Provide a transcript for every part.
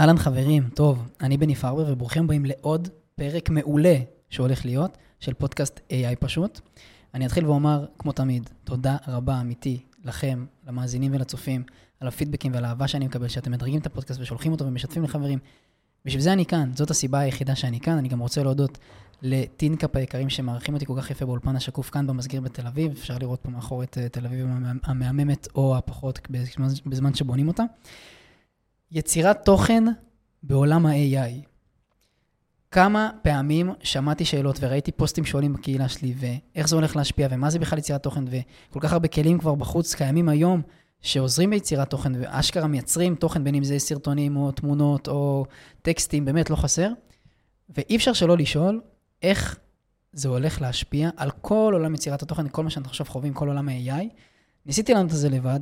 אהלן חברים, טוב, אני בני פרבר וברוכים הבאים לעוד פרק מעולה שהולך להיות, של פודקאסט AI פשוט. אני אתחיל ואומר, כמו תמיד, תודה רבה אמיתי לכם, למאזינים ולצופים, על הפידבקים ועל האהבה שאני מקבל, שאתם מדרגים את הפודקאסט ושולחים אותו ומשתפים לחברים. בשביל זה אני כאן, זאת הסיבה היחידה שאני כאן. אני גם רוצה להודות לטינקאפ היקרים שמארחים אותי כל כך יפה באולפן השקוף כאן במסגיר בתל אביב. אפשר לראות פה מאחור את אה, תל אביב המהממת או הפחות בזמן, שבונים אותה. יצירת תוכן בעולם ה-AI. כמה פעמים שמעתי שאלות וראיתי פוסטים שואלים בקהילה שלי, ואיך זה הולך להשפיע, ומה זה בכלל יצירת תוכן, וכל כך הרבה כלים כבר בחוץ קיימים היום שעוזרים ביצירת תוכן, ואשכרה מייצרים תוכן, בין אם זה סרטונים או תמונות או טקסטים, באמת לא חסר. ואי אפשר שלא לשאול איך זה הולך להשפיע על כל עולם יצירת התוכן, כל מה שאנחנו עכשיו חווים, כל עולם ה-AI. ניסיתי לענות על זה לבד,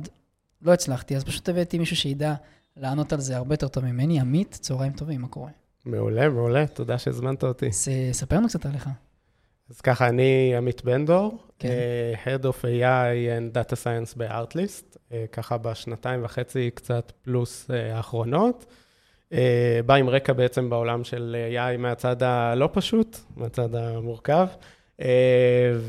לא הצלחתי, אז פשוט הבאתי מישהו שידע לענות על זה הרבה יותר טוב ממני. עמית, צהריים טובים, מה קורה? מעולה, מעולה, תודה שהזמנת אותי. ספר לנו קצת עליך. אז ככה, אני עמית בן דור, כן. uh, Head of AI and Data Science ב-Artlist, uh, ככה בשנתיים וחצי קצת פלוס uh, האחרונות. Uh, בא עם רקע בעצם בעולם של AI מהצד הלא פשוט, מהצד המורכב. אה,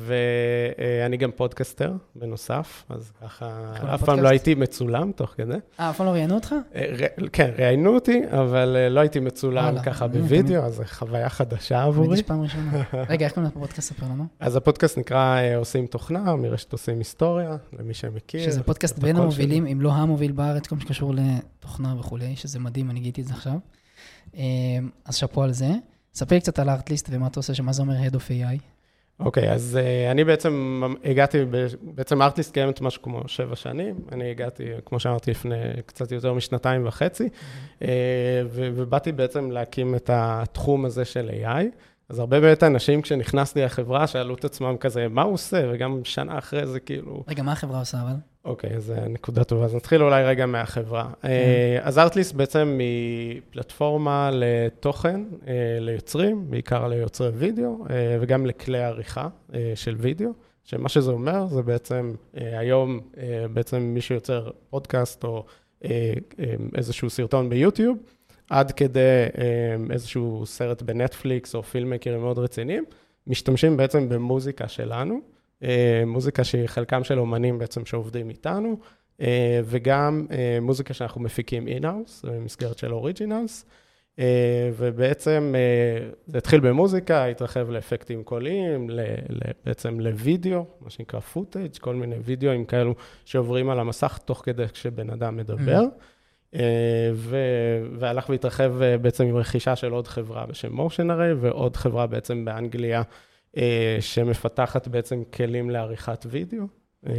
ואני גם podcaster בנוסף, אז ככה, אף פעם לא הייתי מצולם תוך כדי. אה, אף פעם לא ראיינו אותך? אה, כן, ראיינו אותי, אבל אה, לא הייתי מצולם ככה בווידאו, אז זו חוויה חדשה עבורי. תמיד יש פעם ראשונה. רגע, איך קוראים לפודקאסט? ספר לנו. אז הפודקאסט נקרא עושים תוכנה, מרשת עושים היסטוריה, למי שמכיר. שזה פודקאסט בין המובילים, אם לא המוביל בארץ, כל מה שקשור לתוכנה וכולי, שזה מדהים, אני גיליתי את זה עכשיו. אז שאפו על זה. ספר קצת על הארטליסט ומה אתה עושה, שמה זה אומר Head of AI. אוקיי, okay, אז uh, אני בעצם הגעתי, בעצם ארטיסט קיימת משהו כמו שבע שנים. אני הגעתי, כמו שאמרתי, לפני קצת יותר משנתיים וחצי, mm-hmm. uh, ובאתי בעצם להקים את התחום הזה של AI. אז הרבה באמת אנשים, כשנכנסתי לחברה, שאלו את עצמם כזה, מה הוא עושה? וגם שנה אחרי זה, כאילו... רגע, מה החברה עושה אבל? אוקיי, אז נקודה טובה. אז נתחיל אולי רגע מהחברה. כן. אז ארטליסט בעצם היא פלטפורמה לתוכן ליוצרים, בעיקר ליוצרי וידאו, וגם לכלי עריכה של וידאו, שמה שזה אומר, זה בעצם היום, בעצם מי שיוצר פודקאסט או איזשהו סרטון ביוטיוב, עד כדי איזשהו סרט בנטפליקס או פילמקרים מאוד רציניים, משתמשים בעצם במוזיקה שלנו. אה, מוזיקה שהיא חלקם של אומנים בעצם שעובדים איתנו, אה, וגם אה, מוזיקה שאנחנו מפיקים in-house, במסגרת של originals. ובעצם זה התחיל במוזיקה, התרחב לאפקטים קוליים, בעצם לוידאו, מה שנקרא footage, כל מיני וידאוים כאלו שעוברים על המסך תוך כדי כשבן אדם מדבר. Mm-hmm. והלך והתרחב בעצם עם רכישה של עוד חברה בשם Motion Array, ועוד חברה בעצם באנגליה שמפתחת בעצם כלים לעריכת וידאו.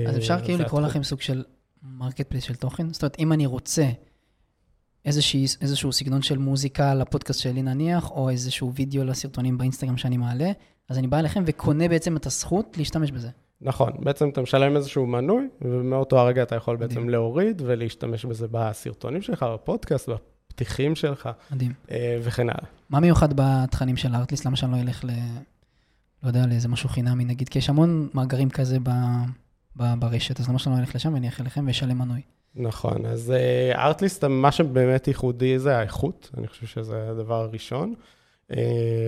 אז אפשר כאילו לקרוא לכם סוג של marketplace של תוכן? זאת אומרת, אם אני רוצה איזושהי, איזשהו סגנון של מוזיקה לפודקאסט שלי נניח, או איזשהו וידאו לסרטונים באינסטגרם שאני מעלה, אז אני בא אליכם וקונה בעצם את הזכות להשתמש בזה. נכון, בעצם אתה משלם איזשהו מנוי, ומאותו הרגע אתה יכול בעצם מדהים. להוריד ולהשתמש בזה בסרטונים שלך, בפודקאסט, בפתיחים שלך, מדהים. וכן הלאה. מה מיוחד בתכנים של Artlist? למה שאני לא אלך ל... לא יודע, לאיזה משהו חינמי נגיד, כי יש המון מאגרים כזה ב, ב, ברשת, אז למה שאני לא אלך לשם ואני אלך אליכם ואשלם מנוי. נכון, אז ארטליסט, uh, מה שבאמת ייחודי זה האיכות, אני חושב שזה הדבר הראשון. Uh,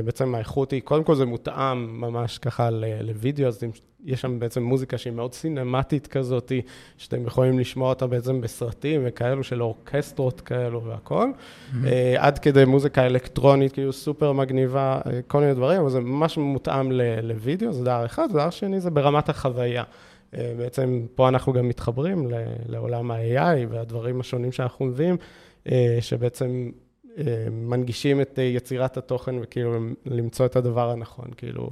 בעצם האיכות היא, קודם כל זה מותאם ממש ככה לוידאו, אז יש שם בעצם מוזיקה שהיא מאוד סינמטית כזאת, שאתם יכולים לשמוע אותה בעצם בסרטים וכאלו של אורקסטרות כאלו והכול, mm-hmm. עד כדי מוזיקה אלקטרונית, כאילו סופר מגניבה, אה, כל מיני דברים, אבל זה ממש מותאם לוידאו, זה דבר אחד, דבר שני זה ברמת החוויה. אה, בעצם פה אנחנו גם מתחברים לעולם ה-AI והדברים השונים שאנחנו מביאים, שבעצם מנגישים את יצירת התוכן וכאילו למצוא את הדבר הנכון, כאילו.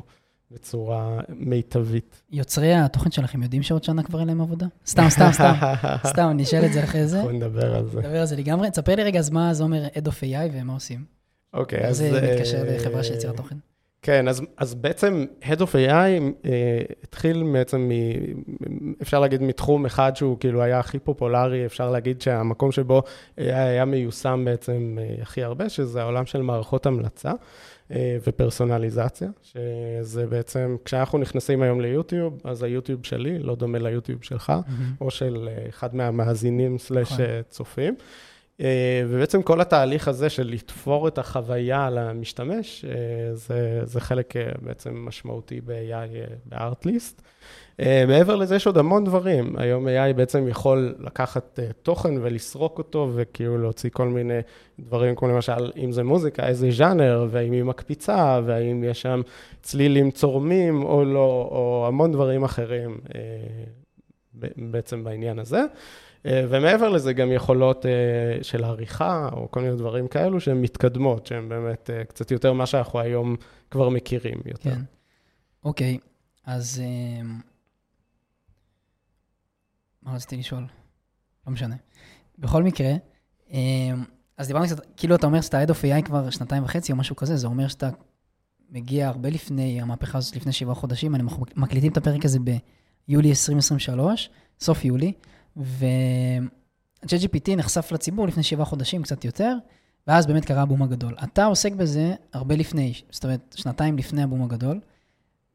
בצורה מיטבית. יוצרי התוכן שלכם יודעים שעוד שנה כבר אין להם עבודה? סתם, סתם, סתם. סתם, אני אשאל את זה אחרי זה. אנחנו נדבר על זה. נדבר על זה לגמרי. תספר לי רגע, אז מה זה אומר Head of AI ומה עושים? אוקיי, אז... זה מתקשר לחברה של יצירת תוכן? כן, אז, אז בעצם Head of AI אה, התחיל בעצם, מ, אפשר להגיד, מתחום אחד שהוא כאילו היה הכי פופולרי, אפשר להגיד שהמקום שבו היה, היה מיושם בעצם אה, הכי הרבה, שזה העולם של מערכות המלצה. אה, ופרסונליזציה, שזה בעצם, כשאנחנו נכנסים היום ליוטיוב, אז היוטיוב שלי לא דומה ליוטיוב שלך, mm-hmm. או של אה, אחד מהמאזינים סלאש נכון. צופים. ובעצם כל התהליך הזה של לתפור את החוויה למשתמש, זה, זה חלק בעצם משמעותי ב-AI בארטליסט. מעבר לזה יש עוד המון דברים. היום AI בעצם יכול לקחת תוכן ולסרוק אותו, וכאילו להוציא כל מיני דברים, כמו למשל, אם זה מוזיקה, איזה ז'אנר, והאם היא מקפיצה, והאם יש שם צלילים צורמים או לא, או המון דברים אחרים בעצם בעניין הזה. ומעבר לזה גם יכולות של עריכה, או כל מיני דברים כאלו שהן מתקדמות, שהן באמת קצת יותר מה שאנחנו היום כבר מכירים יותר. כן. אוקיי, אז מה רציתי לשאול? לא משנה. בכל מקרה, אז דיברנו קצת, כאילו אתה אומר שאתה Head of AI כבר שנתיים וחצי או משהו כזה, זה אומר שאתה מגיע הרבה לפני המהפכה הזאת, לפני שבעה חודשים, אנחנו מקליטים את הפרק הזה ביולי 2023, סוף יולי, ו-ChatGPT נחשף לציבור לפני שבעה חודשים, קצת יותר, ואז באמת קרה הבום הגדול. אתה עוסק בזה הרבה לפני, זאת אומרת, שנתיים לפני הבום הגדול.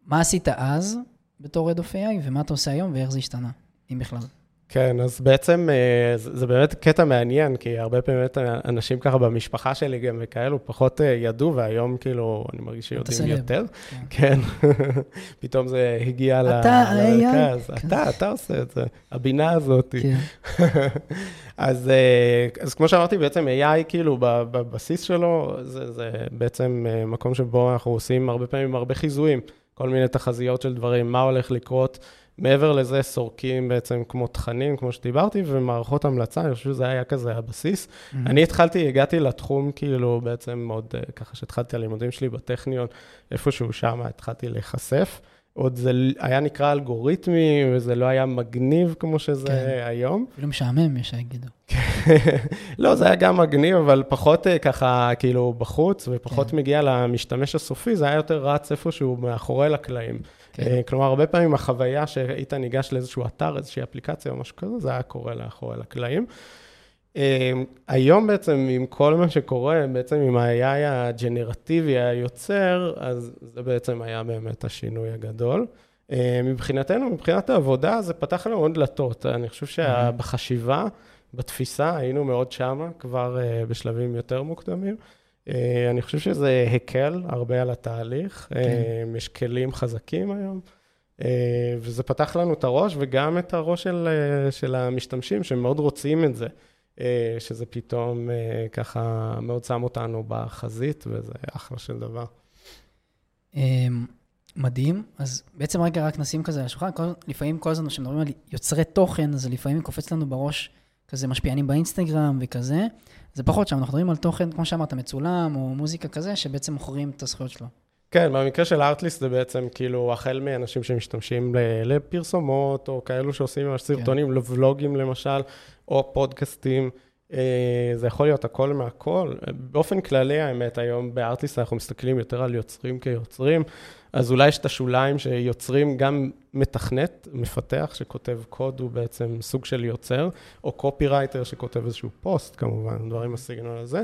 מה עשית אז בתור Head of AI, ומה אתה עושה היום, ואיך זה השתנה, אם בכלל? כן, אז בעצם זה באמת קטע מעניין, כי הרבה פעמים אנשים ככה במשפחה שלי גם וכאלו פחות ידעו, והיום כאילו אני מרגיש שיודעים יותר. כן, פתאום זה הגיע למרכז. אתה, אתה עושה את זה, הבינה הזאת. אז כמו שאמרתי, בעצם AI כאילו בבסיס שלו, זה בעצם מקום שבו אנחנו עושים הרבה פעמים הרבה חיזויים, כל מיני תחזיות של דברים, מה הולך לקרות. מעבר לזה, סורקים בעצם כמו תכנים, כמו שדיברתי, ומערכות המלצה, אני חושב שזה היה כזה הבסיס. Mm-hmm. אני התחלתי, הגעתי לתחום כאילו בעצם מאוד, ככה שהתחלתי הלימודים שלי בטכניון, איפשהו שם התחלתי להיחשף. עוד זה היה נקרא אלגוריתמי, וזה לא היה מגניב כמו שזה כן. היום. אפילו משעמם, יש שיגידו. לא, זה היה גם מגניב, אבל פחות ככה, כאילו, בחוץ, ופחות כן. מגיע למשתמש הסופי, זה היה יותר רץ איפשהו מאחורי לקלעים. כן. כלומר, הרבה פעמים החוויה שהיית ניגש לאיזשהו אתר, איזושהי אפליקציה או משהו כזה, זה היה קורה לאחורי לקלעים. היום בעצם, עם כל מה שקורה, בעצם עם ה-AI הג'נרטיבי, היוצר, אז זה בעצם היה באמת השינוי הגדול. מבחינתנו, מבחינת העבודה, זה פתח לנו עוד דלתות. אני חושב שבחשיבה, בתפיסה, היינו מאוד שמה, כבר בשלבים יותר מוקדמים. אני חושב שזה הקל הרבה על התהליך, כן. יש כלים חזקים היום, וזה פתח לנו את הראש וגם את הראש של, של המשתמשים שמאוד רוצים את זה, שזה פתאום ככה מאוד שם אותנו בחזית, וזה אחלה של דבר. מדהים. אז בעצם רגע רק נשים כזה על השולחן, לפעמים כל הזמן כשמדברים על יוצרי תוכן, אז לפעמים קופץ לנו בראש כזה משפיענים באינסטגרם וכזה. זה פחות שם, אנחנו מדברים על תוכן, כמו שאמרת, מצולם, או מוזיקה כזה, שבעצם מוכרים את הזכויות שלו. כן, במקרה של ארטליסט זה בעצם כאילו החל מאנשים שמשתמשים לפרסומות, או כאלו שעושים ממש סרטונים, כן. לבלוגים למשל, או פודקאסטים. זה יכול להיות הכל מהכל. באופן כללי, האמת, היום בארטליסט אנחנו מסתכלים יותר על יוצרים כיוצרים. אז אולי יש את השוליים שיוצרים גם מתכנת, מפתח, שכותב קוד, הוא בעצם סוג של יוצר, או קופירייטר שכותב איזשהו פוסט, כמובן, דברים בסגנון הזה.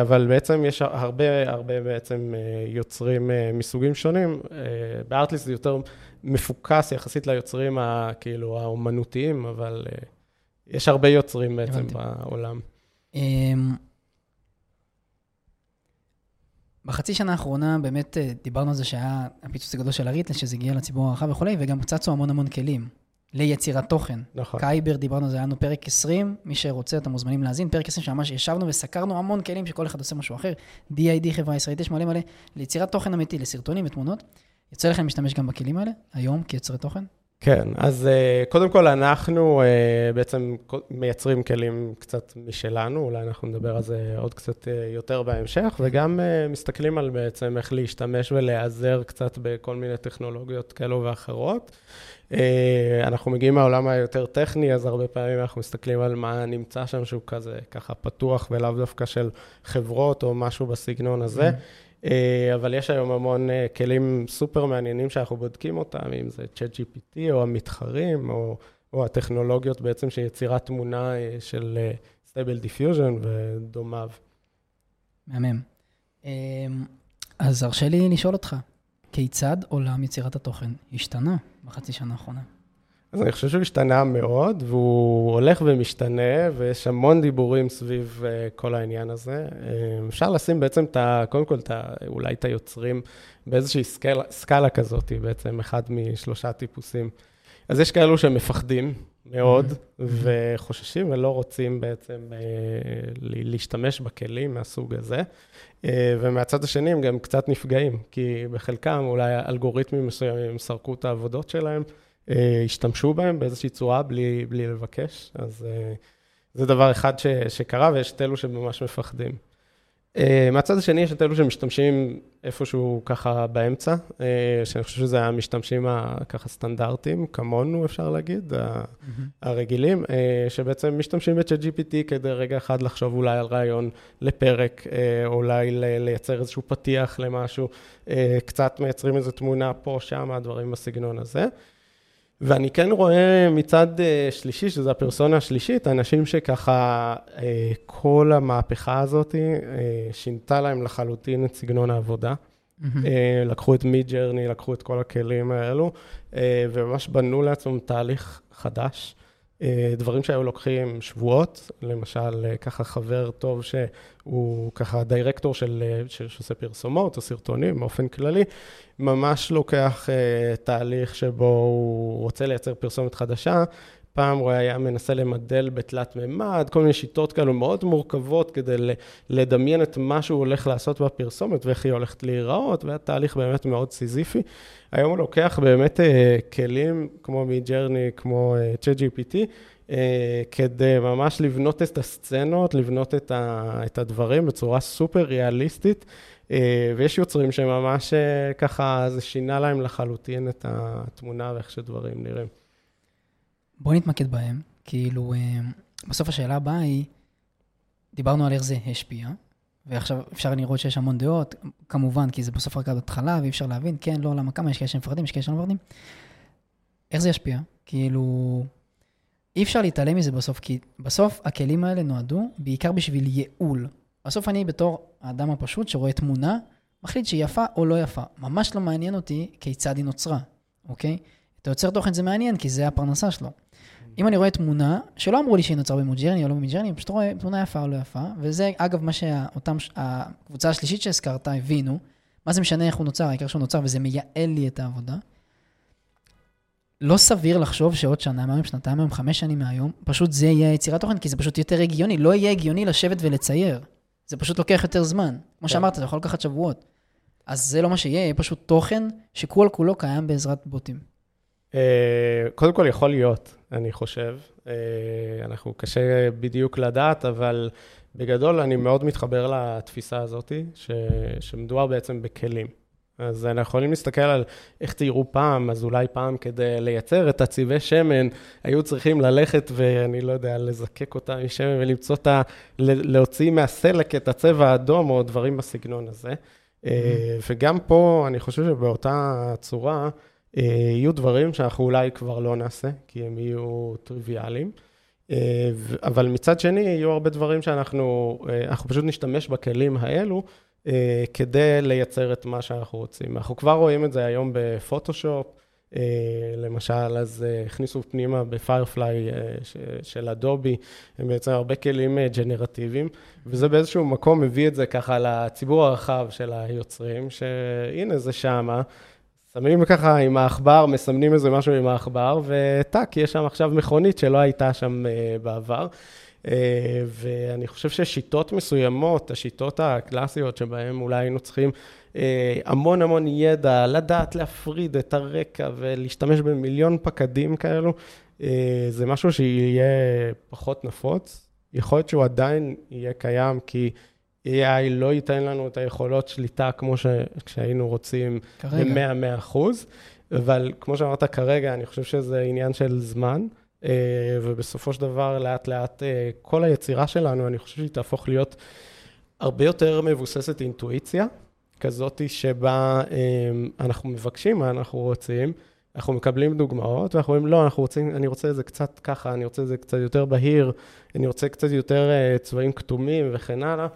אבל בעצם יש הרבה, הרבה בעצם יוצרים מסוגים שונים. ב Artlist זה יותר מפוקס יחסית ליוצרים, כאילו, האומנותיים, אבל יש הרבה יוצרים בעצם בעולם. בחצי שנה האחרונה באמת אה, דיברנו על זה שהיה הפיצוץ הגדול של הריטל, שזה הגיע לציבור הרחב וכולי, וגם צצו המון המון כלים ליצירת תוכן. נכון. קייבר, דיברנו על זה, היה לנו פרק 20, מי שרוצה, אתם מוזמנים להאזין. פרק 20 שממש ישבנו וסקרנו המון כלים שכל אחד עושה משהו אחר. DID, חברה ישראלית, יש מלא מלא ליצירת תוכן אמיתי, לסרטונים ותמונות. יוצא לכם להשתמש גם בכלים האלה, היום, כיוצרי תוכן? כן, אז קודם כל אנחנו בעצם מייצרים כלים קצת משלנו, אולי אנחנו נדבר על זה עוד קצת יותר בהמשך, וגם מסתכלים על בעצם איך להשתמש ולהיעזר קצת בכל מיני טכנולוגיות כאלו ואחרות. אנחנו מגיעים מהעולם היותר טכני, אז הרבה פעמים אנחנו מסתכלים על מה נמצא שם, שהוא כזה ככה פתוח ולאו דווקא של חברות או משהו בסגנון הזה. אבל יש היום המון כלים סופר מעניינים שאנחנו בודקים אותם, אם זה ChatGPT או המתחרים, או, או הטכנולוגיות בעצם של יצירת תמונה של Stable Diffusion ודומיו. מהמם. אז הרשה לי לשאול אותך, כיצד עולם יצירת התוכן השתנה בחצי שנה האחרונה? אז אני חושב שהוא השתנה מאוד, והוא הולך ומשתנה, ויש המון דיבורים סביב uh, כל העניין הזה. Uh, אפשר לשים בעצם את ה... קודם כל, את ה, אולי את היוצרים באיזושהי סקאלה, סקאלה כזאת, בעצם אחד משלושה טיפוסים. אז יש כאלו שמפחדים מאוד, mm-hmm. וחוששים ולא רוצים בעצם uh, להשתמש בכלים מהסוג הזה. ומהצד השני הם גם קצת נפגעים, כי בחלקם אולי אלגוריתמים מסוימים סרקו את העבודות שלהם. אה, השתמשו בהם באיזושהי צורה בלי, בלי לבקש. אז אה, זה דבר אחד ש, שקרה, ויש את אלו שממש מפחדים. אה, מהצד השני, יש את אלו שמשתמשים איפשהו ככה באמצע, שאני חושב שזה המשתמשים הככה סטנדרטיים, כמונו אפשר להגיד, mm-hmm. הרגילים, שבעצם משתמשים ב-chat GPT כדי רגע אחד לחשוב אולי על רעיון לפרק, אולי לייצר איזשהו פתיח למשהו, קצת מייצרים איזו תמונה פה, שם, דברים בסגנון הזה. ואני כן רואה מצד אה, שלישי, שזה הפרסונה השלישית, אנשים שככה, אה, כל המהפכה הזאת אה, שינתה להם לחלוטין את סגנון העבודה. Mm-hmm. לקחו את מי ג'רני, לקחו את כל הכלים האלו, וממש בנו לעצמם תהליך חדש. אה, דברים שהיו לוקחים שבועות, למשל, אה, ככה חבר טוב שהוא ככה דירקטור של, אה, שעושה פרסומות או סרטונים באופן כללי, ממש לוקח תהליך שבו הוא רוצה לייצר פרסומת חדשה, פעם הוא היה מנסה למדל בתלת מימד, כל מיני שיטות כאלו מאוד מורכבות כדי לדמיין את מה שהוא הולך לעשות בפרסומת ואיך היא הולכת להיראות, והיה תהליך באמת מאוד סיזיפי. היום הוא לוקח באמת אה, כלים כמו Midjourney, כמו אה, ChatGPT, אה, כדי ממש לבנות את הסצנות, לבנות את, ה, את הדברים בצורה סופר ריאליסטית. ויש יוצרים שממש ככה, זה שינה להם לחלוטין את התמונה ואיך שדברים נראים. בוא נתמקד בהם. כאילו, אה, בסוף השאלה הבאה היא, דיברנו על איך זה השפיע, ועכשיו אפשר לראות שיש המון דעות, כמובן, כי זה בסוף רק התחלה, ואי אפשר להבין, כן, לא, למה כמה, יש כאלה שמפחדים, יש כאלה שלא. איך זה ישפיע? כאילו, אי אפשר להתעלם מזה בסוף, כי בסוף הכלים האלה נועדו בעיקר בשביל ייעול. בסוף אני בתור האדם הפשוט שרואה תמונה, מחליט שהיא יפה או לא יפה. ממש לא מעניין אותי כיצד היא נוצרה, אוקיי? אתה יוצר תוכן זה מעניין, כי זה הפרנסה שלו. אם אני רואה תמונה, שלא אמרו לי שהיא נוצרה במוג'רני או לא במוג'רני, פשוט רואה תמונה יפה או לא יפה, וזה אגב מה שהקבוצה השלישית שהזכרת הבינו, מה זה משנה איך הוא נוצר, העיקר שהוא נוצר וזה מייעל לי את העבודה. לא סביר לחשוב שעוד שנה מהיום, שנתיים מהיום, חמש שנים מהיום, פשוט זה יהיה יצירת תוכן, כי זה פשוט יותר הגיוני. לא יהיה הגיוני לשבת ולצייר. זה פשוט לוקח יותר זמן. כמו כן. שאמרת, זה יכול לקחת שבועות. אז זה לא מה שיהיה, יהיה פשוט תוכן שכל כולו קיים בעזרת בוטים. אה, קודם כל יכול להיות, אני חושב. אה, אנחנו, קשה בדיוק לדעת, אבל בגדול אני מאוד מתחבר לתפיסה הזאת, ש, שמדובר בעצם בכלים. אז אנחנו יכולים להסתכל על איך ציירו פעם, אז אולי פעם כדי לייצר את הצבעי שמן, היו צריכים ללכת ואני לא יודע, לזקק אותה משמן ולמצוא את ה... להוציא מהסלק את הצבע האדום או דברים בסגנון הזה. Mm-hmm. וגם פה, אני חושב שבאותה צורה, אה, יהיו דברים שאנחנו אולי כבר לא נעשה, כי הם יהיו טריוויאליים. אה, אבל מצד שני, יהיו הרבה דברים שאנחנו, אה, אנחנו פשוט נשתמש בכלים האלו כדי לייצר את מה שאנחנו רוצים. אנחנו כבר רואים את זה היום בפוטושופ, למשל, אז הכניסו פנימה בפיירפליי של אדובי, הם בעצם הרבה כלים ג'נרטיביים, וזה באיזשהו מקום מביא את זה ככה לציבור הרחב של היוצרים, שהנה זה שמה. שמים ככה עם העכבר, מסמנים איזה משהו עם העכבר, וטאק, יש שם עכשיו מכונית שלא הייתה שם uh, בעבר. Uh, ואני חושב ששיטות מסוימות, השיטות הקלאסיות שבהן אולי היינו צריכים uh, המון המון ידע, לדעת להפריד את הרקע ולהשתמש במיליון פקדים כאלו, זה משהו שיהיה פחות נפוץ. יכול להיות שהוא עדיין יהיה קיים, כי... AI לא ייתן לנו את היכולות שליטה כמו שהיינו רוצים ב-100-100 אחוז, אבל כמו שאמרת כרגע, אני חושב שזה עניין של זמן, אה, ובסופו של דבר, לאט לאט, אה, כל היצירה שלנו, אני חושב שהיא תהפוך להיות הרבה יותר מבוססת אינטואיציה, כזאת שבה אה, אנחנו מבקשים מה אנחנו רוצים, אנחנו מקבלים דוגמאות, ואנחנו אומרים, לא, אנחנו רוצים, אני רוצה את זה קצת ככה, אני רוצה את זה קצת יותר בהיר, אני רוצה קצת יותר צבעים כתומים וכן הלאה.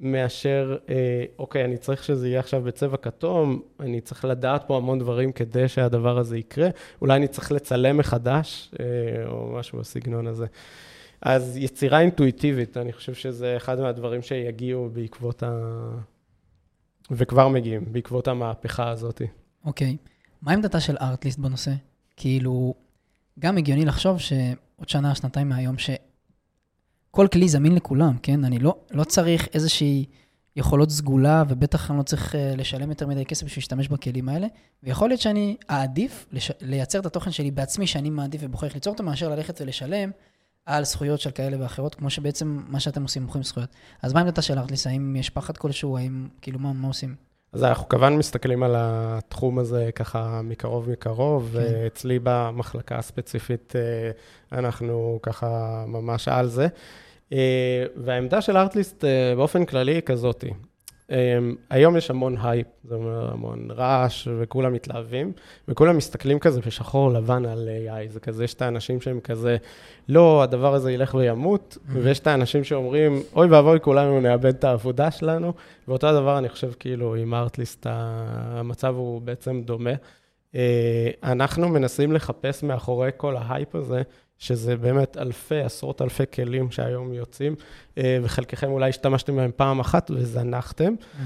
מאשר, אה, אוקיי, אני צריך שזה יהיה עכשיו בצבע כתום, אני צריך לדעת פה המון דברים כדי שהדבר הזה יקרה, אולי אני צריך לצלם מחדש, אה, או משהו בסגנון הזה. אז יצירה אינטואיטיבית, אני חושב שזה אחד מהדברים שיגיעו בעקבות ה... וכבר מגיעים, בעקבות המהפכה הזאת. אוקיי. מה עמדתה של ארטליסט בנושא? כאילו, גם הגיוני לחשוב שעוד שנה, שנתיים מהיום, שכל כלי זמין לכולם, כן? אני לא, לא צריך איזושהי יכולות סגולה, ובטח אני לא צריך uh, לשלם יותר מדי כסף בשביל להשתמש בכלים האלה. ויכול להיות שאני אעדיף לש... לייצר את התוכן שלי בעצמי, שאני מעדיף ובוחר ליצור אותו, מאשר ללכת ולשלם על זכויות של כאלה ואחרות, כמו שבעצם מה שאתם עושים, מוכרים זכויות. אז מה עמדתה של ארטליסט? האם יש פחד כלשהו? האם, כאילו, מה, מה עושים? אז אנחנו כמובן מסתכלים על התחום הזה ככה מקרוב מקרוב, כן. ואצלי במחלקה הספציפית אה, אנחנו ככה ממש על זה. אה, והעמדה של ארטליסט אה, באופן כללי היא כזאתי. אמ, היום יש המון הייפ, זאת אומרת, המון רעש, וכולם מתלהבים, וכולם מסתכלים כזה בשחור לבן על AI. זה כזה, יש את האנשים שהם כזה, לא, הדבר הזה ילך וימות, mm-hmm. ויש את האנשים שאומרים, אוי ואבוי, כולנו נאבד את העבודה שלנו, ואותו הדבר, אני חושב, כאילו, עם ארטליסט, המצב הוא בעצם דומה. אה, אנחנו מנסים לחפש מאחורי כל ההייפ הזה, שזה באמת אלפי, עשרות אלפי כלים שהיום יוצאים, אה, וחלקכם אולי השתמשתם בהם פעם אחת וזנחתם. Mm-hmm.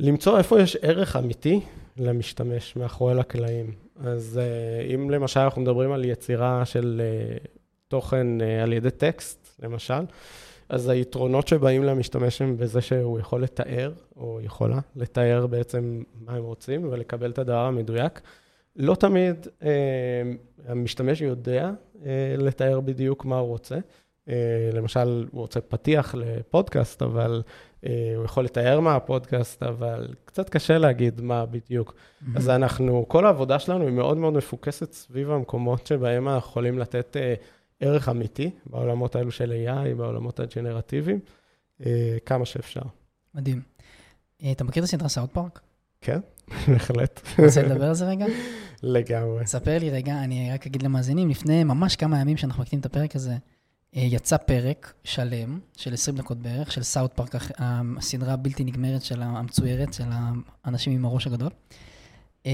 למצוא איפה יש ערך אמיתי למשתמש מאחורי לקלעים. אז אה, אם למשל אנחנו מדברים על יצירה של אה, תוכן על ידי טקסט, למשל, אז היתרונות שבאים למשתמש הם בזה שהוא יכול לתאר, או יכולה לתאר בעצם מה הם רוצים ולקבל את הדבר המדויק. לא תמיד אה, המשתמש יודע אה, לתאר בדיוק מה הוא רוצה. אה, למשל, הוא רוצה פתיח לפודקאסט, אבל אה, הוא יכול לתאר מה הפודקאסט, אבל קצת קשה להגיד מה בדיוק. Mm-hmm. אז אנחנו, כל העבודה שלנו היא מאוד מאוד מפוקסת סביב המקומות שבהם אנחנו יכולים לתת אה, ערך אמיתי, בעולמות האלו של AI, בעולמות הג'נרטיביים, אה, כמה שאפשר. מדהים. אה, אתה מכיר את הסדרה South Park? כן, בהחלט. רוצה לדבר על זה רגע? לגמרי. ספר לי רגע, אני רק אגיד למאזינים, לפני ממש כמה ימים שאנחנו מקליטים את הפרק הזה, אה, יצא פרק שלם, של 20 דקות בערך, של South Park, הסדרה הבלתי נגמרת של המצוירת, של האנשים עם הראש הגדול, אה,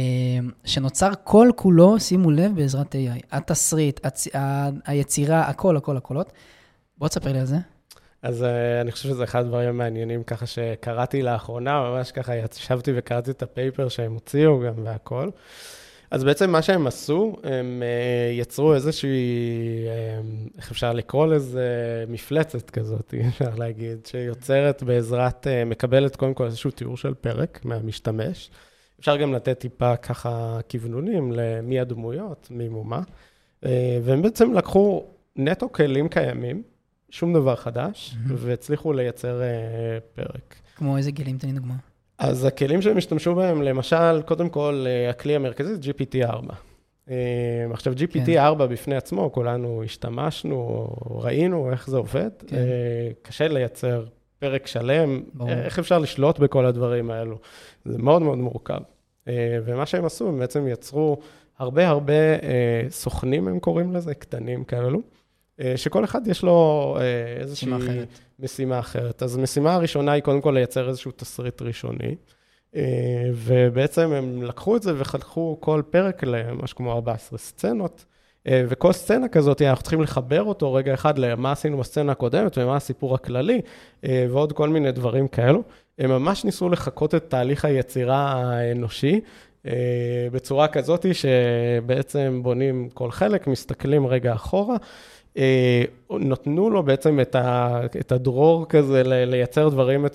שנוצר כל כולו, שימו לב, בעזרת AI. התסריט, הצ... היצירה, הכל, הכל, הקולות. בוא תספר לי על זה. אז uh, אני חושב שזה אחד הדברים המעניינים ככה שקראתי לאחרונה, ממש ככה ישבתי וקראתי את הפייפר שהם הוציאו גם והכל. אז בעצם מה שהם עשו, הם uh, יצרו איזושהי, um, איך אפשר לקרוא לזה, מפלצת כזאת, אפשר להגיד, שיוצרת בעזרת, מקבלת קודם כל איזשהו תיאור של פרק מהמשתמש. אפשר גם לתת טיפה ככה כוונונים למי הדמויות, מי מומה. והם בעצם לקחו נטו כלים קיימים, שום דבר חדש. והצליחו לייצר uh, פרק. כמו איזה כלים, תן לי דוגמה. אז הכלים שהם השתמשו בהם, למשל, קודם כל, uh, הכלי המרכזי זה GPT-4. Uh, עכשיו, GPT-4 כן. בפני עצמו, כולנו השתמשנו, ראינו איך זה עובד. כן. קשה לייצר פרק שלם, ברור. איך אפשר לשלוט בכל הדברים האלו? זה מאוד מאוד מורכב. ומה שהם עשו, הם בעצם יצרו הרבה הרבה סוכנים, הם קוראים לזה, קטנים כאלו. אה, שכל אחד יש לו אה, איזושהי משימה אחרת. משימה אחרת. אז המשימה הראשונה היא קודם כל לייצר איזשהו תסריט ראשוני, אה, ובעצם הם לקחו את זה וחתכו כל פרק למשהו כמו 14 סצנות, וכל סצנה כזאת, אנחנו צריכים לחבר אותו רגע אחד למה עשינו בסצנה הקודמת ומה הסיפור הכללי, ועוד כל מיני דברים כאלו. הם ממש ניסו לחקות את תהליך היצירה האנושי. בצורה כזאת שבעצם בונים כל חלק, מסתכלים רגע אחורה, נתנו לו בעצם את, ה, את הדרור כזה לייצר דברים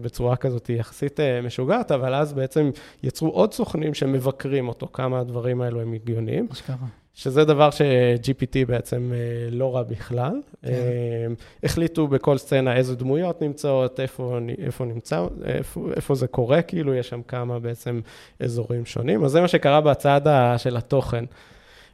בצורה כזאת יחסית אה, משוגעת, אבל אז בעצם יצרו עוד סוכנים שמבקרים אותו, כמה הדברים האלו הם הגיוניים. אשכרה. שזה דבר ש-GPT בעצם אה, לא רע בכלל. כן. החליטו בכל סצנה איזה דמויות נמצאות, איפה, איפה נמצא, איפה, איפה זה קורה, כאילו יש שם כמה בעצם אזורים שונים. אז זה מה שקרה בצד של התוכן.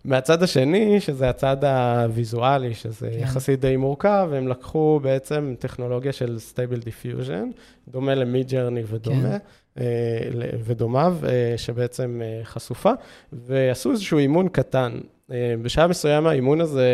מהצד השני, שזה הצד הוויזואלי, שזה כן. יחסית די מורכב, הם לקחו בעצם טכנולוגיה של Stable Diffusion, דומה למידג'רני ודומה, כן. אה, ודומיו, אה, שבעצם אה, חשופה, ועשו איזשהו אימון קטן. בשלב מסוים האימון הזה,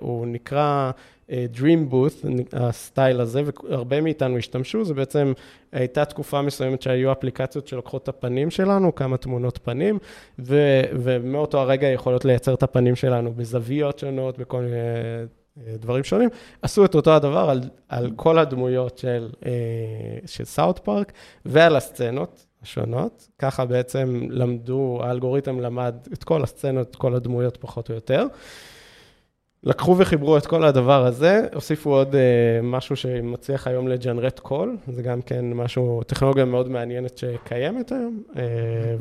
הוא נקרא Dream Booth, הסטייל הזה, והרבה מאיתנו השתמשו, זה בעצם הייתה תקופה מסוימת שהיו אפליקציות שלוקחות את הפנים שלנו, כמה תמונות פנים, ו, ומאותו הרגע יכולות לייצר את הפנים שלנו בזוויות שונות, בכל מיני אה, דברים שונים. עשו את אותו הדבר על, על כל הדמויות של, אה, של סאוט פארק ועל הסצנות. השונות, ככה בעצם למדו, האלגוריתם למד את כל הסצנות, את כל הדמויות פחות או יותר. לקחו וחיברו את כל הדבר הזה, הוסיפו עוד uh, משהו שמצליח היום לג'נרט קול, זה גם כן משהו, טכנולוגיה מאוד מעניינת שקיימת היום, uh,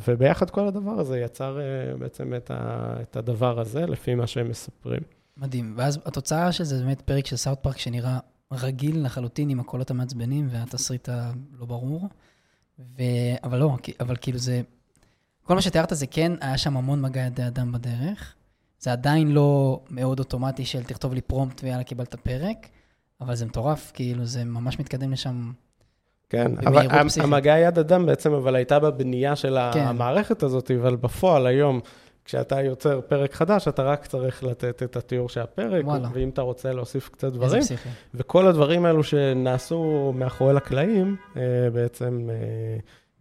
וביחד כל הדבר הזה יצר uh, בעצם את, ה, את הדבר הזה, לפי מה שהם מספרים. מדהים, ואז התוצאה של זה באמת פרק של סאוט פארק שנראה רגיל לחלוטין עם הקולות המעצבנים והתסריט הלא ברור, ו... אבל לא, אבל כאילו זה, כל מה שתיארת זה כן, היה שם המון מגע ידי אדם בדרך. זה עדיין לא מאוד אוטומטי של תכתוב לי פרומפט ויאללה, קיבלת פרק, אבל זה מטורף, כאילו, זה ממש מתקדם לשם. כן, אבל המגע יד אדם בעצם, אבל הייתה בבנייה של כן. המערכת הזאת, אבל בפועל היום, כשאתה יוצר פרק חדש, אתה רק צריך לתת את התיאור של הפרק, וואלה. ואם אתה רוצה להוסיף קצת דברים. איזה פסיכי. וכל הדברים האלו שנעשו מאחורי לקלעים, אה, בעצם אה,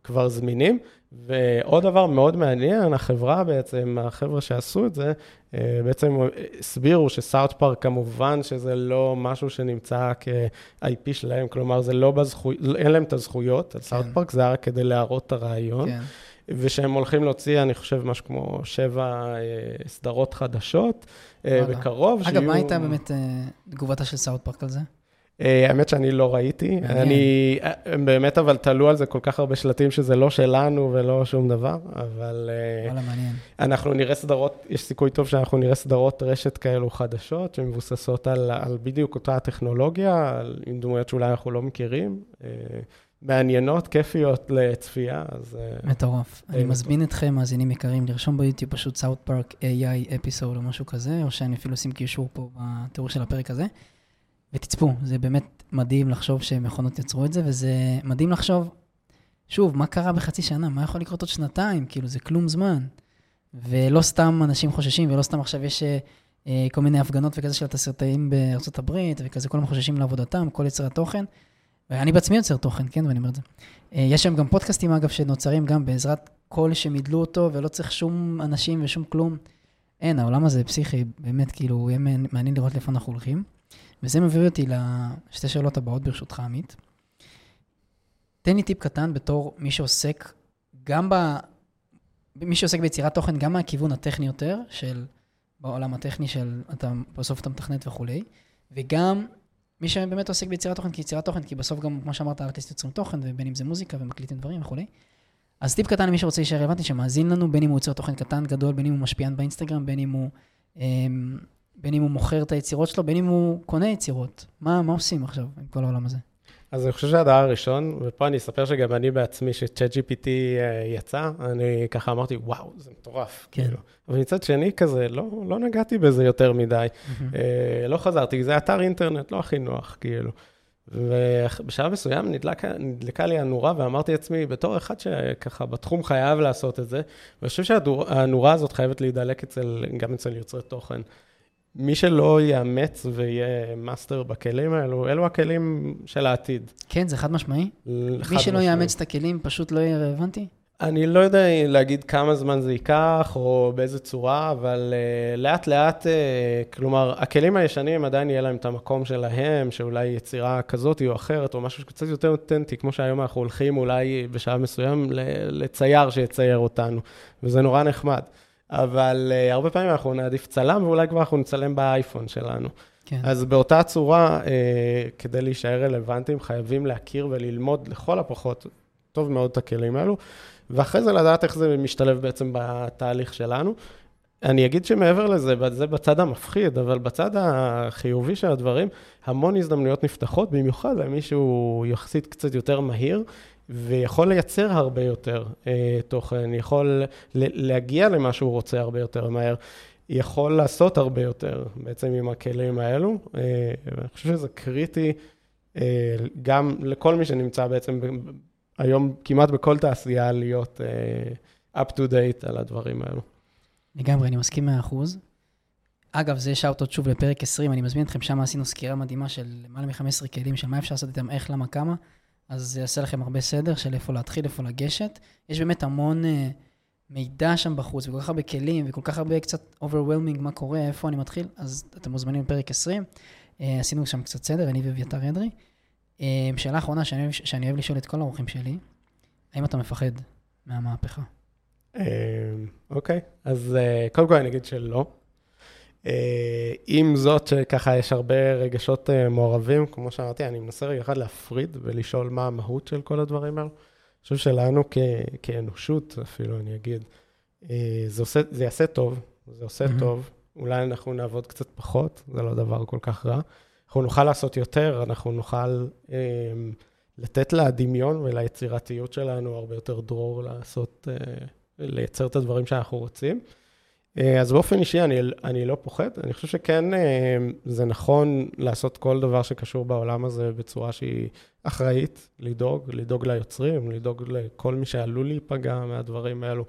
כבר זמינים. ועוד דבר מאוד מעניין, החברה בעצם, החבר'ה שעשו את זה, אה, בעצם הסבירו ש South Park כמובן שזה לא משהו שנמצא כ-IP שלהם, כלומר זה לא בזכויות, אין להם את הזכויות על South כן. פארק, זה רק כדי להראות את הרעיון. כן. ושהם הולכים להוציא, אני חושב, משהו כמו שבע אה, סדרות חדשות אה, בקרוב. אגב, שיהיו... מה הייתה באמת תגובתה של South Park על זה? אה, האמת שאני לא ראיתי. אני, הם באמת אבל תלו על זה כל כך הרבה שלטים שזה לא שלנו ולא שום דבר, אבל... אה, וואלה, מעניין. אנחנו נראה סדרות, יש סיכוי טוב שאנחנו נראה סדרות רשת כאלו חדשות, שמבוססות על, על בדיוק אותה הטכנולוגיה, על, עם דמויות שאולי אנחנו לא מכירים. אה, מעניינות, כיפיות לצפייה, אז... מטורף. אני מזמין אתכם, מאזינים יקרים, לרשום ביוטיוב פשוט סאוט פארק AI אפיסוד או משהו כזה, או שאני אפילו אשים קישור פה בתיאור של הפרק הזה. ותצפו, זה באמת מדהים לחשוב שמכונות יצרו את זה, וזה מדהים לחשוב, שוב, מה קרה בחצי שנה? מה יכול לקרות עוד שנתיים? כאילו, זה כלום זמן. ולא סתם אנשים חוששים, ולא סתם עכשיו יש אה, כל מיני הפגנות וכזה של התסרטאים בארצות הברית, וכזה כולם חוששים לעבודתם, כל יצר התוכן. ואני בעצמי יוצר תוכן, כן, ואני אומר את זה. אה, יש שם גם פודקאסטים, אגב, שנוצרים גם בעזרת קול שמידלו אותו, ולא צריך שום אנשים ושום כלום. אין, העולם הזה פסיכי, באמת, כאילו, יהיה מעניין לראות לאיפה אנחנו הולכים. וזה מביא אותי לשתי שאלות הבאות, ברשותך, עמית. תן לי טיפ קטן בתור מי שעוסק גם ב... מי שעוסק ביצירת תוכן, גם מהכיוון הטכני יותר, של בעולם הטכני של אתה, בסוף אתה מתכנת וכולי, וגם מי שבאמת עוסק ביצירת תוכן כיצירת תוכן, כי בסוף גם, כמו שאמרת, ארטיסט יוצרים תוכן, ובין אם זה מוזיקה ומקליטים דברים וכולי. אז טיפ קטן למי שרוצה להישאר רלוונטי, שמאזין לנו, בין אם הוא יוצר תוכן קטן, גדול, בין אם הוא משפיען באינסטגרם, בין אם הוא אמ, בין אם הוא מוכר את היצירות שלו, בין אם הוא קונה יצירות. מה, מה עושים עכשיו עם כל העולם הזה? אז אני חושב שהדבר הראשון, ופה אני אספר שגם אני בעצמי, שצ'אט GPT אה, יצא, אני ככה אמרתי, וואו, זה מטורף. כן. כאילו. אבל מצד שני, כזה, לא, לא נגעתי בזה יותר מדי. Mm-hmm. אה, לא חזרתי, זה אתר אינטרנט, לא הכי נוח, כאילו. ובשלב מסוים נדלק, נדלקה לי הנורה, ואמרתי לעצמי, בתור אחד שככה בתחום חייב לעשות את זה, ואני חושב שהנורה הזאת חייבת להידלק אצל, גם אצל יוצרי תוכן. מי שלא יאמץ ויהיה מאסטר בכלים האלו, אלו הכלים של העתיד. כן, זה חד משמעי? מי שלא יאמץ את הכלים פשוט לא יהיה רלוונטי? אני לא יודע להגיד כמה זמן זה ייקח או באיזה צורה, אבל אה, לאט לאט, אה, כלומר, הכלים הישנים עדיין יהיה להם את המקום שלהם, שאולי יצירה כזאת או אחרת, או משהו שקצת יותר אותנטי, כמו שהיום אנחנו הולכים אולי בשלב מסוים לצייר שיצייר אותנו, וזה נורא נחמד. אבל uh, הרבה פעמים אנחנו נעדיף צלם, ואולי כבר אנחנו נצלם באייפון שלנו. כן. אז באותה צורה, uh, כדי להישאר רלוונטיים, חייבים להכיר וללמוד לכל הפחות טוב מאוד את הכלים האלו, ואחרי זה לדעת איך זה משתלב בעצם בתהליך שלנו. אני אגיד שמעבר לזה, זה בצד המפחיד, אבל בצד החיובי של הדברים, המון הזדמנויות נפתחות, במיוחד למי שהוא יחסית קצת יותר מהיר, ויכול לייצר הרבה יותר אה, תוכן, יכול להגיע למה שהוא רוצה הרבה יותר מהר, יכול לעשות הרבה יותר בעצם עם הכלים האלו. אה, ואני חושב שזה קריטי אה, גם לכל מי שנמצא בעצם ב- היום כמעט בכל תעשייה להיות אה, up to date על הדברים האלו. לגמרי, אני מסכים 100%. אגב, זה שאוטות שוב לפרק 20, אני מזמין אתכם, שם עשינו סקירה מדהימה של למעלה מ-15 כלים, של מה אפשר לעשות איתם, איך, למה, כמה. אז זה יעשה לכם הרבה סדר של איפה להתחיל, איפה לגשת. יש באמת המון uh, מידע שם בחוץ, וכל כך הרבה כלים, וכל כך הרבה קצת overwhelming מה קורה, איפה אני מתחיל, אז אתם מוזמנים לפרק 20. Uh, עשינו שם קצת סדר, אני ואביתר אדרי. Uh, שאלה אחרונה שאני, שאני אוהב לשאול את כל האורחים שלי, האם אתה מפחד מהמהפכה? אוקיי, אז קודם כל אני אגיד שלא. אה, עם זאת, שככה יש הרבה רגשות אה, מעורבים, כמו שאמרתי, אני מנסה רגע אחד להפריד ולשאול מה המהות של כל הדברים האלו. אני חושב שלנו כ- כאנושות, אפילו אני אגיד, אה, זה, עושה, זה יעשה טוב, זה עושה mm-hmm. טוב, אולי אנחנו נעבוד קצת פחות, זה לא דבר כל כך רע. אנחנו נוכל לעשות יותר, אנחנו נוכל אה, לתת לדמיון וליצירתיות שלנו הרבה יותר דרור לעשות, אה, לייצר את הדברים שאנחנו רוצים. אה, אז באופן אישי, אני, אני לא פוחד. אני חושב שכן, אה, זה נכון לעשות כל דבר שקשור בעולם הזה בצורה שהיא אחראית, לדאוג, לדאוג ליוצרים, לדאוג לכל מי שעלול להיפגע מהדברים האלו,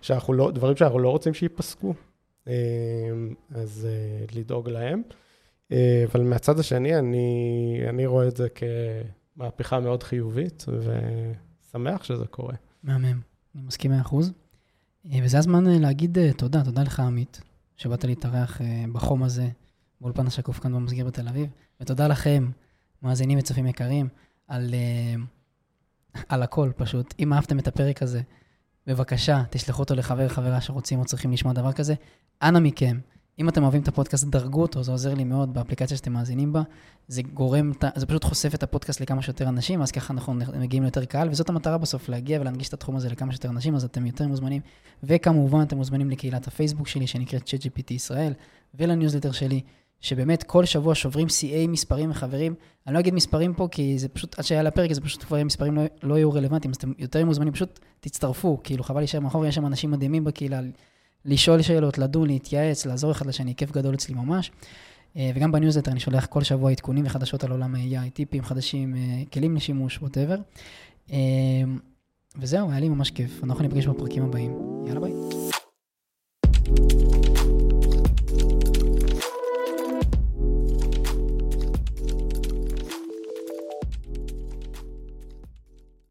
שאנחנו לא, דברים שאנחנו לא רוצים שייפסקו, אה, אז לדאוג להם. אבל מהצד השני, אני, אני רואה את זה כמהפכה מאוד חיובית, ושמח שזה קורה. מהמם, אני מסכים מאה אחוז. אה, וזה הזמן אה, להגיד אה, תודה, תודה לך, עמית, שבאת להתארח בחום הזה, באולפן השקוף כאן במסגיר בתל אביב, ותודה לכם, מאזינים וצופים יקרים, על, על הכל פשוט. אם אהבתם את הפרק הזה, בבקשה, תשלחו אותו לחבר, חברה שרוצים או צריכים לשמוע דבר כזה. אנא מכם, אם אתם אוהבים את הפודקאסט, דרגו אותו, זה עוזר לי מאוד באפליקציה שאתם מאזינים בה. זה גורם, זה פשוט חושף את הפודקאסט לכמה שיותר אנשים, אז ככה אנחנו מגיעים ליותר קהל, וזאת המטרה בסוף, להגיע ולהנגיש את התחום הזה לכמה שיותר אנשים, אז אתם יותר מוזמנים. וכמובן, אתם מוזמנים לקהילת הפייסבוק שלי, שנקראת ChatGPT ישראל, ולניוזלטר שלי, שבאמת כל שבוע שוברים CA מספרים וחברים. אני לא אגיד מספרים פה, כי זה פשוט, עד שהיה לפרק, זה פשוט כבר מספרים לא, לא יהיו רלוונטיים, אז אתם יותר מוזמנים, פשוט תצטרפו, כאילו חבל להישאר מאחור, יש שם אנשים מדהימים בקהילה, לשאול שאלות, לדון, להתייעץ, לעזור אחד לשני, כיף גדול אצלי ממש. אה, וגם בניוזלטר אני שולח כל שבוע עדכונים וחדשות על עולם ה-AI, טיפים חדשים, אה, כלים לשימוש, whatever. אה, וזהו, היה לי ממש כיף. אנחנו ניפגש בפרקים הבאים. יאללה ביי.